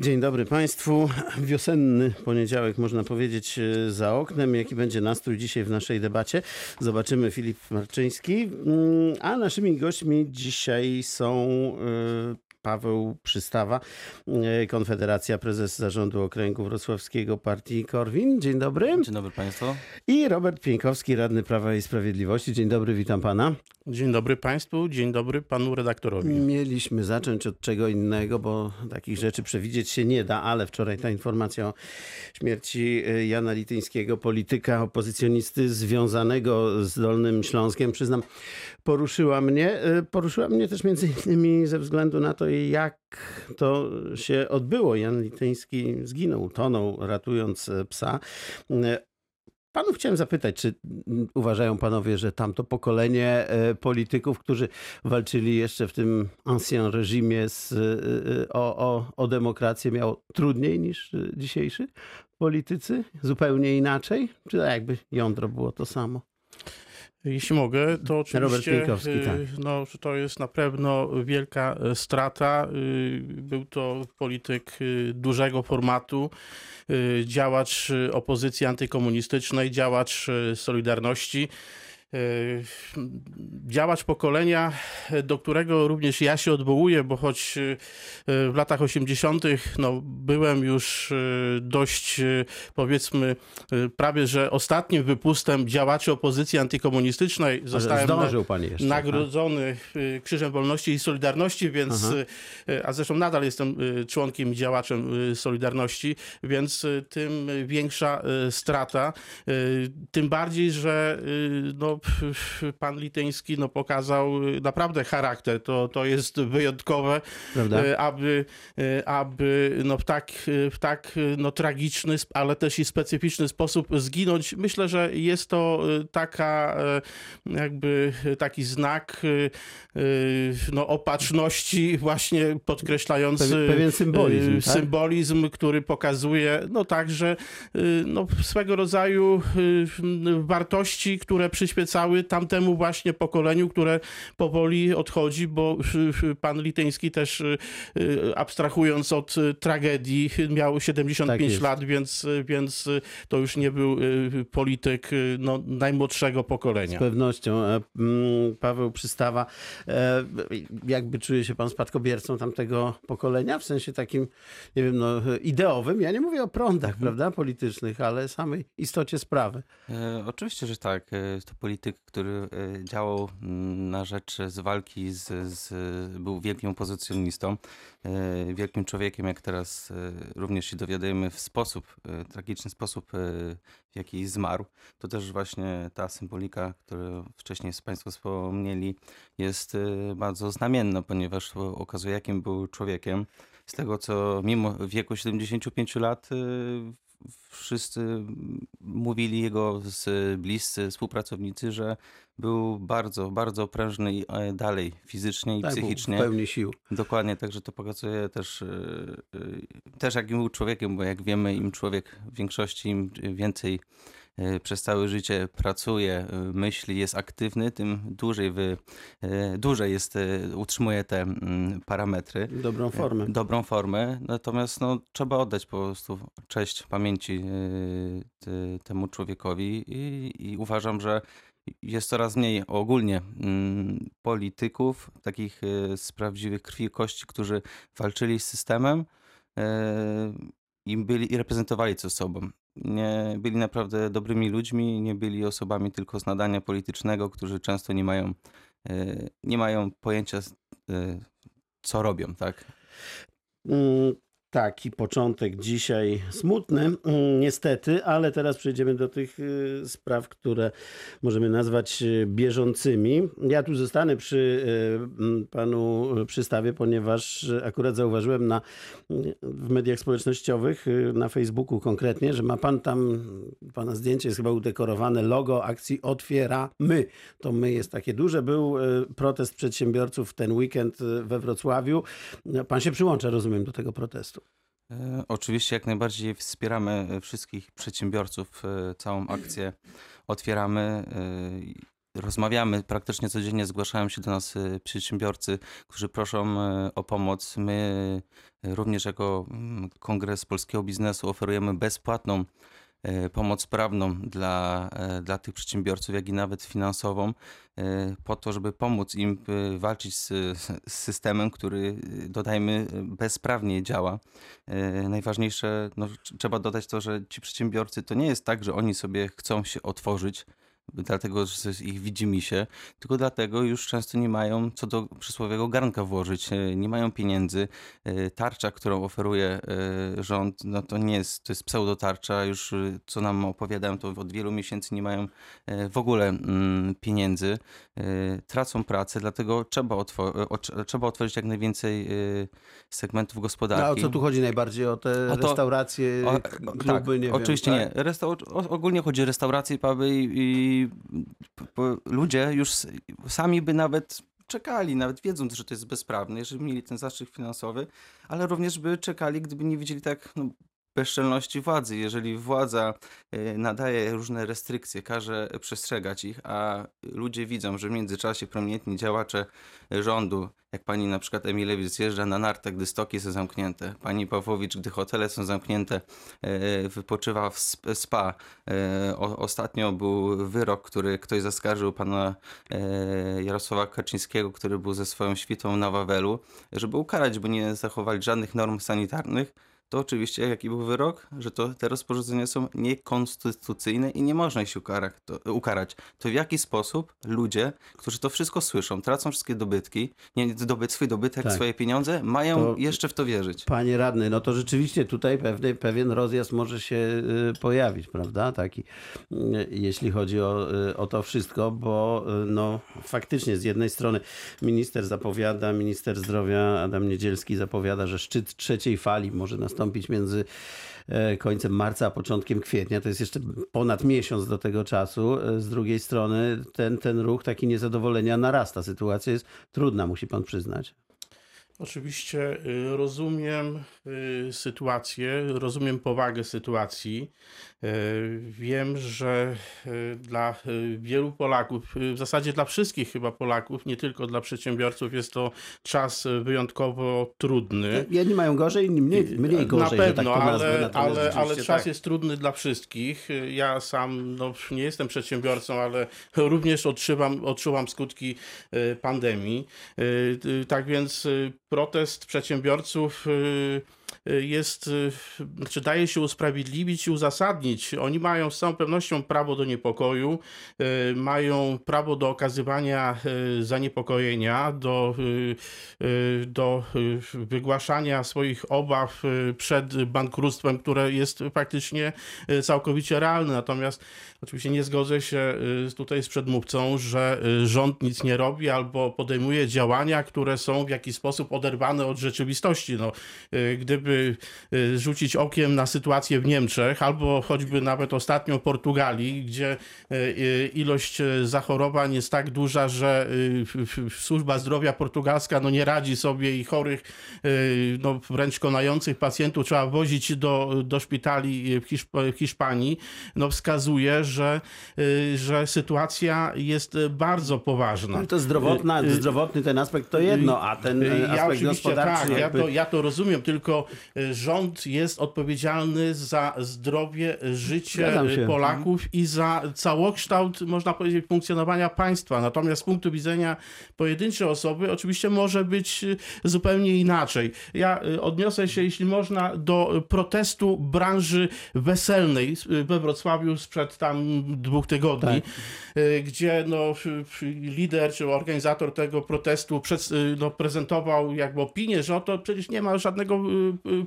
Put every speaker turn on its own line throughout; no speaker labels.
Dzień dobry Państwu. Wiosenny poniedziałek, można powiedzieć, e, za oknem. Jaki będzie nastrój dzisiaj w naszej debacie? Zobaczymy. Filip Marczyński. Mm, A naszymi gośćmi dzisiaj są e, Paweł Przystawa, e, Konfederacja, prezes zarządu okręgu wrocławskiego partii Korwin. Dzień dobry.
Dzień dobry Państwu.
I Robert Pieńkowski, radny Prawa i Sprawiedliwości. Dzień dobry, witam pana.
Dzień dobry Państwu, dzień dobry Panu redaktorowi.
Mieliśmy zacząć od czego innego, bo takich rzeczy przewidzieć się nie da, ale wczoraj ta informacja o śmierci y, Jana Lityńskiego, polityka opozycjonisty związanego z Dolnym Śląskiem, przyznam, poruszyła mnie. Y, Poruszyła mnie też między innymi ze względu na to, jak to się odbyło. Jan Lityński zginął, utonął, ratując y, psa. Y, Panów chciałem zapytać, czy mm, uważają panowie, że tamto pokolenie e, polityków, którzy walczyli jeszcze w tym ancien reżimie z, e, e, o, o, o demokrację, miało trudniej niż e, dzisiejsi politycy? Zupełnie inaczej? Czy tak jakby jądro było to samo?
Jeśli mogę, to oczywiście y,
tak.
no, to jest na pewno wielka y, strata. Y, Był to polityk dużego formatu, działacz opozycji antykomunistycznej, działacz Solidarności. Y, Działacz pokolenia, do którego również ja się odwołuję, bo choć y, y, w latach 80. No, byłem już dość, powiedzmy, prawie że ostatnim wypustem działaczy opozycji antykomunistycznej. Zostałem
Zdążył pan jeszcze.
nagrodzony Krzyżem Wolności i Solidarności, więc,
Aha.
a zresztą nadal jestem członkiem i działaczem Solidarności, więc tym większa strata. Tym bardziej, że no, pan Lityński no, pokazał y, naprawdę charakter. To, to jest wyjątkowe,
Prawda?
y, aby, y, aby no, w tak, w tak no, tragiczny, ale też i specyficzny sposób zginąć. Myślę, że jest to taka jakby taki znak no, opatrzności właśnie podkreślający
Pewien- pewien symbolizm, tak?
symbolizm, który pokazuje no także no, swego rodzaju wartości, które przyświecały tamtemu właśnie pokoleniu, które powoli odchodzi, bo pan Lityński też y, y, abstrahując od y, tragedii miał
Tak
75
jest.
lat, więc, więc to już nie był polityk no, najmłodszego
Z
pokolenia.
pewnością. E, mm, Paweł Przystawa, e, jakby czuje się pan spadkobiercą tamtego pokolenia, w sensie takim, nie wiem, no, ideowym. Ja nie mówię o prądach, prawda, politycznych, ale samej istocie sprawy.
E, oczywiście, że tak. E, to polityk, który e, działał mm, na rzecz z walki z, z był wielkim opozycjonistą, e, wielkim człowiekiem, jak teraz e, również się dowiadujemy w sposób, e, tragiczny sposób, e, w jaki zmarł. To też właśnie ta symbolika, którą wcześniej Państwo wspomnieli, jest e, bardzo znamienna, ponieważ okazuje, jakim był człowiekiem. Z tego, co mimo wieku 75 lat e, wszyscy mówili jego z bliscy współpracownicy, że był bardzo, bardzo prężny i e, dalej fizycznie i
Tak, był
psychicznie.
w pełni sił.
Dokładnie, także to pokazuje też, e, e, też jakim był człowiekiem, bo jak wiemy, im człowiek w większości, im więcej przez całe życie pracuje, e, myśli, jest aktywny, tym dłużej, wy, e, dłużej jest, e, utrzymuje te mm, parametry
Dobrą formę.
dobrą formę, natomiast no, trzeba oddać po prostu cześć pamięci temu człowiekowi i, i uważam, że jest coraz mniej ogólnie mm, polityków, takich z prawdziwych krwi i kości, którzy walczyli z systemem i byli i reprezentowali co sobą. Nie byli naprawdę dobrymi ludźmi, nie byli osobami tylko z nadania politycznego, którzy często nie mają, yy, nie mają pojęcia, yy, co robią, tak?
Taki początek dzisiaj smutny, mm, niestety, ale teraz przejdziemy do tych y, spraw, które możemy nazwać y, bieżącymi. Ja tu zostanę przy y, panu przystawie, ponieważ akurat zauważyłem na, w mediach społecznościowych, na Facebooku konkretnie, że ma pan tam, pana zdjęcie jest chyba udekorowane, logo akcji Otwieramy. To my jest takie duże. Był protest przedsiębiorców ten weekend we Wrocławiu. Pan się przyłącza, rozumiem, do tego protestu.
E, Oczywiście jak najbardziej wspieramy e, wszystkich przedsiębiorców, e, całą akcję otwieramy. rozmawiamy praktycznie codziennie, zgłaszają się do nas przedsiębiorcy, którzy proszą o pomoc. My również jako mm, Kongres Polskiego Biznesu oferujemy bezpłatną pomoc prawną dla, e, dla tych przedsiębiorców, jak i nawet finansową, e, po to, żeby pomóc im e, walczyć z, z systemem, który, e, dodajmy, bezprawnie działa. E, Najważniejsze, no, tr- trzeba dodać to, że ci przedsiębiorcy to nie jest tak, że oni sobie chcą się otworzyć, dlatego, że ich widzi mi się, tylko dlatego już często nie mają co do przysłowiowego garnka włożyć, e, nie mają pieniędzy. E, Tarcza, którą oferuje e, rząd, no to nie jest, to jest pseudotarcza, już co nam opowiadają, to od wielu miesięcy nie mają w ogóle mm, pieniędzy, tracą pracę, dlatego trzeba, otwo- e, o- trzeba otworzyć jak najwięcej segmentów
No, a
gospodarki.
o co tu chodzi najbardziej? O te
O to-
restauracje,
O,
kluby,
tak,
nie wiem.
oczywiście
tak?
nie. O- ogólnie chodzi o restauracje, puby i, i p- ludzie już sami by nawet czekali, nawet wiedząc, że to jest bezprawne, jeżeli mieli ten zastrzyk finansowy, ale również by czekali, gdyby nie widzieli tak no, bezczelności władzy. Jeżeli władza y, nadaje różne restrykcje, każe przestrzegać ich, a ludzie widzą, że w międzyczasie prominentni działacze rządu, jak pani na przykład Emilewicz zjeżdża na nartach, gdy stoki są zamknięte, pani Pawłowicz, gdy hotele są zamknięte, e, wypoczywa w sp- spa. E, Ostatnio był wyrok, który ktoś zaskarżył pana e, Jarosława Kaczyńskiego, który był ze swoją świtą na Wawelu, żeby ukarać, bo nie zachowali żadnych norm sanitarnych. To oczywiście jaki był wyrok? Że to te rozporządzenia są niekonstytucyjne i nie można ich się ukarać. To, ukarać. to w jaki sposób ludzie, którzy to wszystko słyszą, tracą wszystkie dobytki, nie dobyt, swój dobytek,
Tak.
swoje pieniądze, mają
To-
jeszcze w to wierzyć.
Panie radny, no to rzeczywiście tutaj pewny, pewien rozjazd może się y, pojawić, prawda? Taki, y, jeśli chodzi o, y, o to wszystko, bo no, faktycznie z jednej strony minister zapowiada, minister zdrowia Adam Niedzielski zapowiada, że szczyt trzeciej fali może nastąpić między e, końcem marca a początkiem kwietnia. To jest jeszcze ponad miesiąc do tego czasu. E, Z drugiej strony ten, ten ruch taki niezadowolenia narasta. Sytuacja jest trudna, musi pan przyznać.
Oczywiście y, rozumiem y, sytuację, rozumiem powagę sytuacji. Y, Wiem, że y, dla y, wielu Polaków, w zasadzie dla wszystkich chyba Polaków, nie tylko dla przedsiębiorców, jest to czas wyjątkowo trudny.
Jedni mają gorzej, inni mniej, mniej gorzej,
Na
tak
pewno,
nazwę.
ale, ale, ale czas
tak.
jest trudny dla wszystkich. Ja sam no, nie jestem przedsiębiorcą, ale również odczuwam, odczuwam skutki e, pandemii. E, e, Tak więc e, protest przedsiębiorców e, e, jest, znaczy daje się usprawiedliwić i uzasadnić. Oni mają z całą pewnością prawo do niepokoju, e, mają prawo do okazywania e, zaniepokojenia, do, do wygłaszania swoich obaw przed bankructwem, które jest faktycznie e, całkowicie realne. Natomiast oczywiście nie zgodzę się tutaj z przedmówcą, że rząd nic nie robi albo podejmuje działania, które są w jakiś sposób oderwane od rzeczywistości. No, gdyby e, rzucić okiem na sytuację w Niemczech, albo choćby nawet ostatnio w Portugalii, gdzie e, e, ilość zachorowań jest tak duża, że służba zdrowia portugalska no, nie radzi sobie i chorych, no, wręcz konających pacjentów trzeba wozić do, do szpitali w, Hiszp- Hiszpanii, no, wskazuje, że, że sytuacja jest bardzo poważna.
No to zdrowotna,
Y, y,
zdrowotny ten aspekt to jedno, a ten
ja
aspekt gospodarczy
tak, ja
jakby...
to, ja to rozumiem, tylko y, rząd jest odpowiedzialny za zdrowie, życie. Polaków i za całokształt, można powiedzieć, funkcjonowania państwa. Natomiast z punktu widzenia pojedynczej osoby oczywiście może być y, zupełnie inaczej. Ja y, odniosę się, jeśli można, do protestu branży weselnej y, we Wrocławiu sprzed tam dwóch tygodni, y, gdzie no, lider czy organizator tego protestu przed, no, prezentował jakby opinię, że oto przecież nie ma żadnego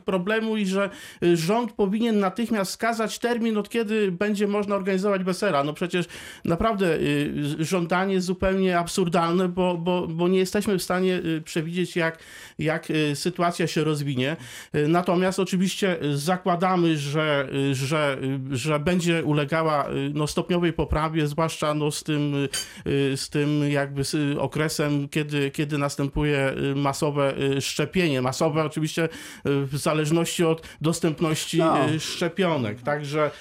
problemu i że y, rząd powinien natychmiast wskazać termin, od kiedy będzie można organizować wesela. No przecież naprawdę y, żądanie zupełnie absurdalne, bo, bo, bo nie jesteśmy w stanie y, przewidzieć, jak, jak y, sytuacja się rozwinie. Y, Natomiast oczywiście y, zakładamy, że, y, że, y, że będzie ulegała y, no, stopniowej poprawie, zwłaszcza no, z, tym, y, y, z tym jakby z y, okresem, kiedy, kiedy następuje y, masowe y, szczepienie. Masowe oczywiście y, w zależności od dostępności
No.
y, szczepionek. Także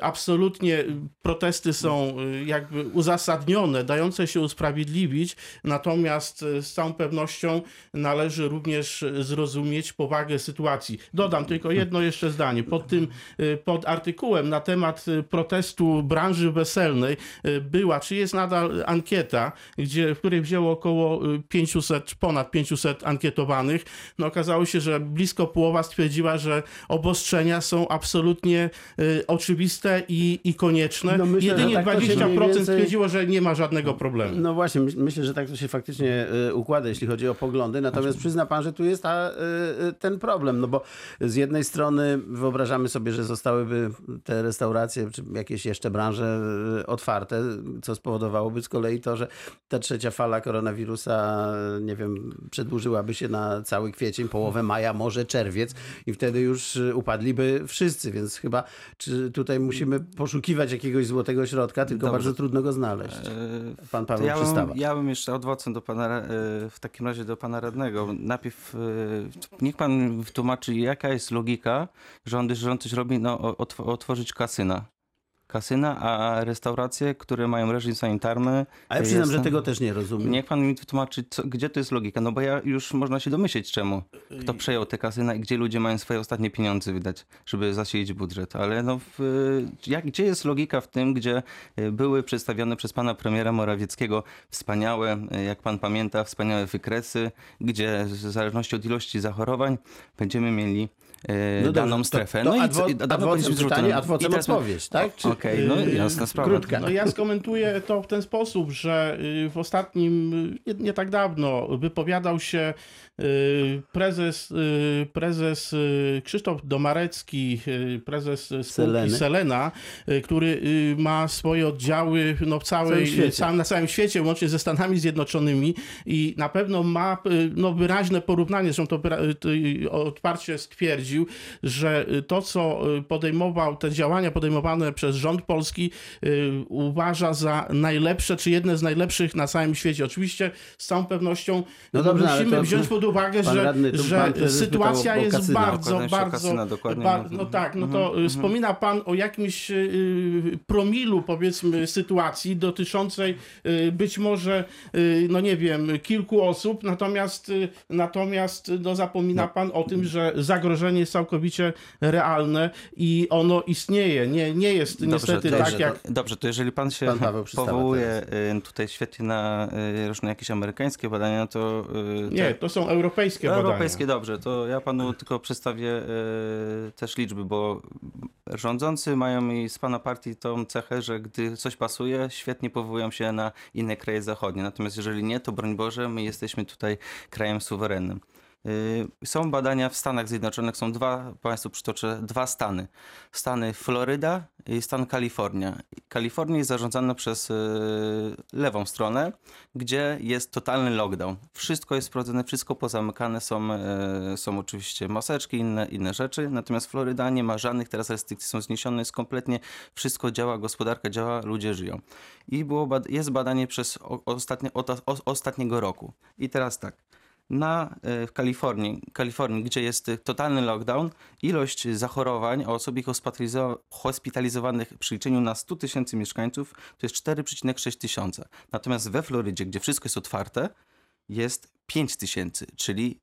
absolutnie protesty są y, jakby uzasadnione, dające się usprawiedliwić, natomiast y, z całą pewnością należy również zrozumieć powagę sytuacji. Dodam tylko jedno jeszcze zdanie. Pod tym, y, pod artykułem na temat y, protestu branży weselnej y, była, czy jest nadal ankieta, gdzie, w której wzięło około y, 500, ponad 500 ankietowanych. No okazało się, że blisko połowa stwierdziła, że obostrzenia są absolutnie y, oczywiste i, i konieczne.
No myślę,
Jedynie
tak to się
20%
mniej więcej-
stwierdziło, że nie ma żadnego problemu.
No właśnie, myśl- myślę, że tak to się faktycznie y, układa, jeśli chodzi o poglądy. Natomiast przyzna pan, że tu jest ta, y, y, ten problem, no bo z jednej strony wyobrażamy sobie, że zostałyby te restauracje, czy jakieś jeszcze branże otwarte, co spowodowałoby z kolei to, że ta trzecia fala koronawirusa, nie wiem, przedłużyłaby się na cały kwiecień, połowę maja, może czerwiec i wtedy już upadliby wszyscy, więc chyba czy tutaj musimy poszukiwać jakiegoś złotego środka, tylko
Dobrze.
bardzo trudno go znaleźć.
E,
Pan Paweł
ja
Przystawa.
bym, ja bym jeszcze odwrócę do pana, e, w takim razie do pana radnego. Najpierw e, niech pan wytłumaczy, jaka jest logika, że on, coś robi, no, otworzyć kasyna. Kasyna, a restauracje, które mają reżim sanitarny.
A ja przyznam, że tego też nie rozumiem.
Niech pan mi wytłumaczy, co, gdzie to jest logika. No bo ja już można się domyśleć czemu. Kto przejął te kasyna i gdzie ludzie mają swoje ostatnie pieniądze wydać, żeby zasilić budżet. Ale no, w, jak, gdzie jest logika w tym, gdzie y, były przedstawione przez pana premiera Morawieckiego wspaniałe, y, jak pan pamięta, wspaniałe wykresy, gdzie w zależności od ilości zachorowań będziemy mieli y, daną
dobrze,
strefę.
To, to
no
adwo,
i co-
adwocem pytanie, adwocem
teraz-
odpowiedź, tak? Czy-
Okej, no
Yy,
jasna sprawa.
krótka.
No ja skomentuję to w ten sposób, że y, w ostatnim, y, nie, nie tak dawno, wypowiadał się prezes, prezes Krzysztof Domarecki, prezes spółki
Seleny.
Selena, który ma swoje oddziały no, w
całym
całej,
świecie.
całym, na całym świecie, łącznie ze Stanami Zjednoczonymi i na pewno ma no, wyraźne porównanie, zresztą to otwarcie stwierdził, że y, to, co y, podejmował, te działania podejmowane przez rząd polski y, uważa za najlepsze, czy jedne z najlepszych na całym świecie. Oczywiście z całą pewnością
No dobrze,
musimy
to-
wziąć pod uwagę, że,
radny,
że sytuacja
pytał
jest
kasyna.
bardzo, bardzo...
kasyna, dokładnie.
Ba, no tak, no to y, wspomina pan o jakimś y, promilu, powiedzmy, sytuacji dotyczącej y, być może, y, no nie wiem, kilku osób, natomiast, natomiast no, zapomina pan o tym, że zagrożenie jest całkowicie realne i ono istnieje. Nie, nie jest niestety
dobrze,
tak, jak
Dobrze, to jeżeli pan się
Pan
powołuje y, tutaj świetnie na y, różne jakieś amerykańskie badania, to... y,
Nie,
te-
to są europejskie badania.
Europejskie, dobrze, to ja panu tylko przedstawię też liczby, bo rządzący mają i z pana partii tą cechę, że gdy coś pasuje, świetnie powołują się na inne kraje zachodnie. Natomiast jeżeli nie, to broń Boże, my jesteśmy tutaj krajem suwerennym. Y, Są badania w Stanach Zjednoczonych, są dwa, Państwu przytoczę, dwa stany. Stany Floryda i stan Kalifornia. Kalifornia jest zarządzana przez y, lewą stronę, gdzie jest totalny lockdown. Wszystko jest wprowadzone, wszystko pozamykane, są, y, są oczywiście maseczki, inne, inne rzeczy, natomiast Floryda nie ma żadnych teraz restrykcji, są zniesione, jest kompletnie, wszystko działa, gospodarka działa, ludzie żyją. I było, jest badanie przez ostatnie, ostatniego roku. I teraz tak, na, e, w Kalifornii, Kalifornii, gdzie jest totalny lockdown, ilość zachorowań osób hospitalizowanych przy liczeniu na 100 tysięcy mieszkańców to jest 4,6 tysiąca. Natomiast we Florydzie, gdzie wszystko jest otwarte, jest 5 tysięcy, czyli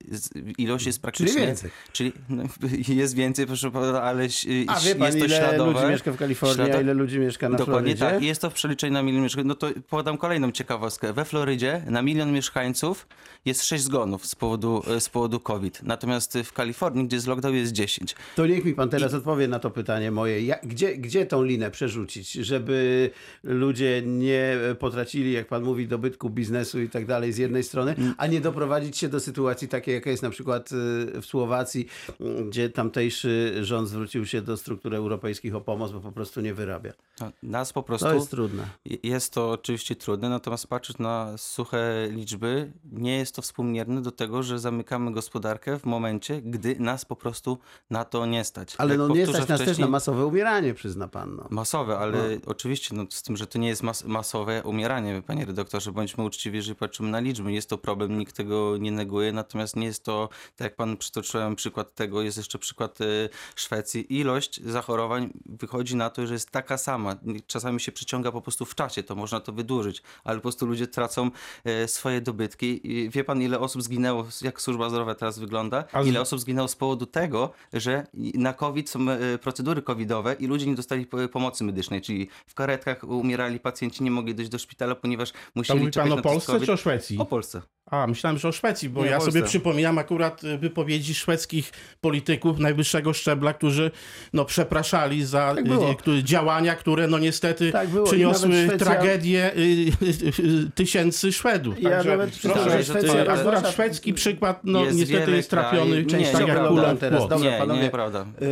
ilość jest praktycznie...
więcej.
Czyli no, jest więcej, proszę pana, ale
A wie pan,
jest to
ile
śladowe.
ludzi mieszka w Kalifornii, a
Ślado-
ile ludzi mieszka na
Dokładnie
Florydzie?
tak. Jest to w przeliczeniu na milion mieszkańców. No to podam kolejną ciekawostkę. We Florydzie na milion mieszkańców jest 6 zgonów z powodu, z powodu COVID. Natomiast w Kalifornii, gdzie jest lockdown, jest 10.
To niech mi pan teraz odpowie na to pytanie moje. Ja, gdzie, gdzie tą linę przerzucić, żeby ludzie nie potracili, jak pan mówi, dobytku biznesu i tak dalej z jednej strony, a nie doprowadzić się do sytuacji takiej, jaka jest na przykład y, w Słowacji, y, gdzie tamtejszy rząd zwrócił się do struktur europejskich o pomoc, bo po prostu nie wyrabia.
No, Nas po prostu...
To jest trudne.
Jest to oczywiście trudne, natomiast patrzeć na suche liczby, nie jest to współmierne do tego, że zamykamy gospodarkę w momencie, gdy nas po prostu na to nie stać.
Ale
Jak
no nie stać nas też na masowe umieranie, przyzna pan. No.
Masowe, ale oczywiście no, z tym, że to nie jest mas masowe umieranie, panie redaktorze, bądźmy uczciwi, jeżeli patrzymy na liczby. Jest to problem, nikt tego nie neguję, natomiast nie jest to, tak jak pan przytoczyłem przykład tego, jest jeszcze przykład y, Szwecji. Ilość zachorowań wychodzi na to, że jest taka sama. Czasami się przyciąga po prostu w czasie, to można to wydłużyć, ale po prostu ludzie tracą e, swoje dobytki. I wie pan, ile osób zginęło, jak służba zdrowia teraz wygląda? Ile osób zginęło z powodu tego, że na COVID są e, procedury covidowe i ludzie nie dostali po- pomocy medycznej, czyli w karetkach umierali pacjenci, nie mogli dojść do szpitala, ponieważ
To
musieli
mówi
czekać
pan o Polsce czy o Szwecji?
O Polsce.
A, myślałem, że o Szwecji, bo
Nie,
ja sobie przypominam akurat y, wypowiedzi szwedzkich polityków najwyższego szczebla, którzy no, przepraszali za
Tak
y, y, działania, które no niestety
Tak
przyniosły
Szwecja-
tragedię y, y, y, tysięcy Szwedów.
Ja
Także
nawet
proszę,
że Szwecja-
akurat
zwłaszcza-
szwedzki przykład no,
Jest
niestety jest trafiony częściowo
nie,
jak
prawda,
kula w
teraz. Dobra,
nie,
panowie.
nie, nieprawda.
Y,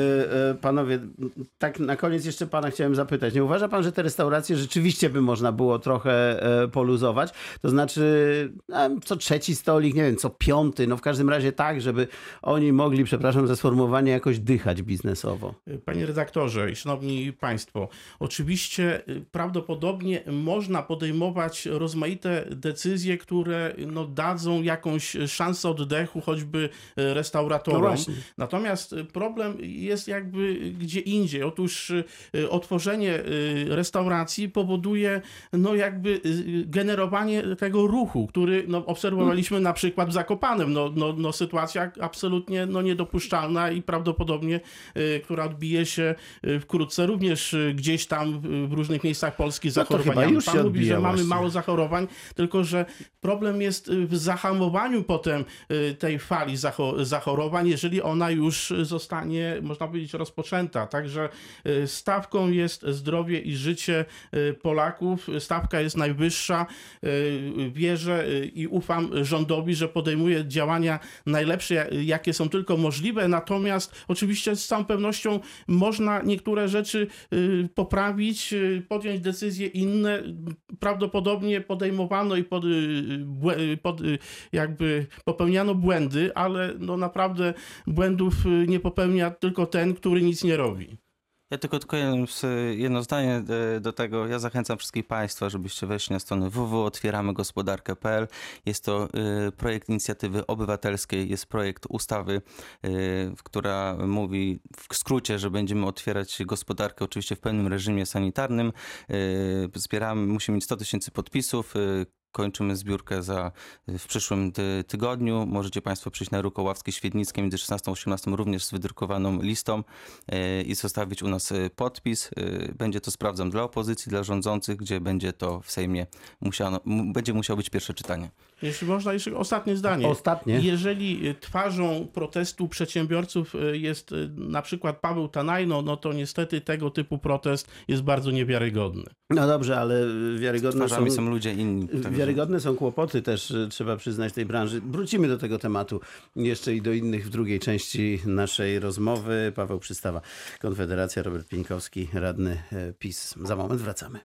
y, Panowie, tak na koniec jeszcze pana chciałem zapytać. Nie uważa pan, że te restauracje rzeczywiście by można było trochę e, poluzować? To znaczy, no, co trzeci stolik, nie wiem, co piąty, no w każdym razie tak, żeby oni mogli, przepraszam za sformułowanie, jakoś dychać biznesowo.
Panie redaktorze i szanowni państwo, oczywiście y, prawdopodobnie można podejmować rozmaite decyzje, które no, dadzą jakąś szansę oddechu choćby y,
No
restauratorom.
właśnie.
Natomiast y, problem jest jakby gdzie indziej. Otóż otworzenie restauracji powoduje no jakby generowanie tego ruchu, który no, obserwowaliśmy na przykład w Zakopanem. No, no, no sytuacja absolutnie no, niedopuszczalna i prawdopodobnie, y, która odbije się y, wkrótce również y, gdzieś tam w różnych miejscach Polski
No to chyba
zachorowaniami.
już się
Pan mówi, że mamy mało zachorowań, tylko że problem jest w zahamowaniu potem tej fali zacho- zachorowań, jeżeli ona już zostanie, można powiedzieć, rozpoczęta. Także stawką jest zdrowie i życie Polaków. Stawka jest najwyższa. Wierzę i ufam rządowi, że podejmuje działania najlepsze, jakie są tylko możliwe. Natomiast oczywiście z całą pewnością można niektóre rzeczy y, poprawić, y, podjąć decyzje inne. Prawdopodobnie podejmowano i pod, y, pod, jakby popełniano błędy, ale no naprawdę błędów nie popełnia tylko ten, który nic nie robi.
Ja tylko, tylko jedno, jedno zdanie e, do tego. Ja zachęcam wszystkich Państwa, żebyście weszli na stronę www.otwieramygospodarkę.pl. Jest to e, projekt inicjatywy obywatelskiej, jest projekt ustawy, e, która mówi w skrócie, że będziemy otwierać gospodarkę oczywiście w pełnym reżimie sanitarnym. E, Zbieramy, musimy mieć 100 tysięcy podpisów. Kończymy zbiórkę za, w przyszłym ty, tygodniu. Możecie Państwo przyjść na Rukoławskie Świdnickie między 16 a 18 również z wydrukowaną listą e, i zostawić u nas e, podpis. E, Będzie to sprawdzam dla opozycji, dla rządzących, gdzie będzie to w Sejmie musiano, będzie musiało być pierwsze czytanie.
Jeśli można, jeszcze ostatnie zdanie.
Ostatnie.
Jeżeli twarzą protestu przedsiębiorców jest na przykład Paweł Tanajno, no to niestety tego typu protest jest bardzo niewiarygodny.
No dobrze, ale wiarygodne
Twarzami
są...
są ludzie inni.
Wiarygodne są kłopoty też, y, trzeba przyznać, tej branży. Wrócimy do tego tematu jeszcze i do innych w drugiej części naszej rozmowy. Paweł Przystawa, Konfederacja, Robert Pieńkowski, radny e, PiS. Za moment wracamy.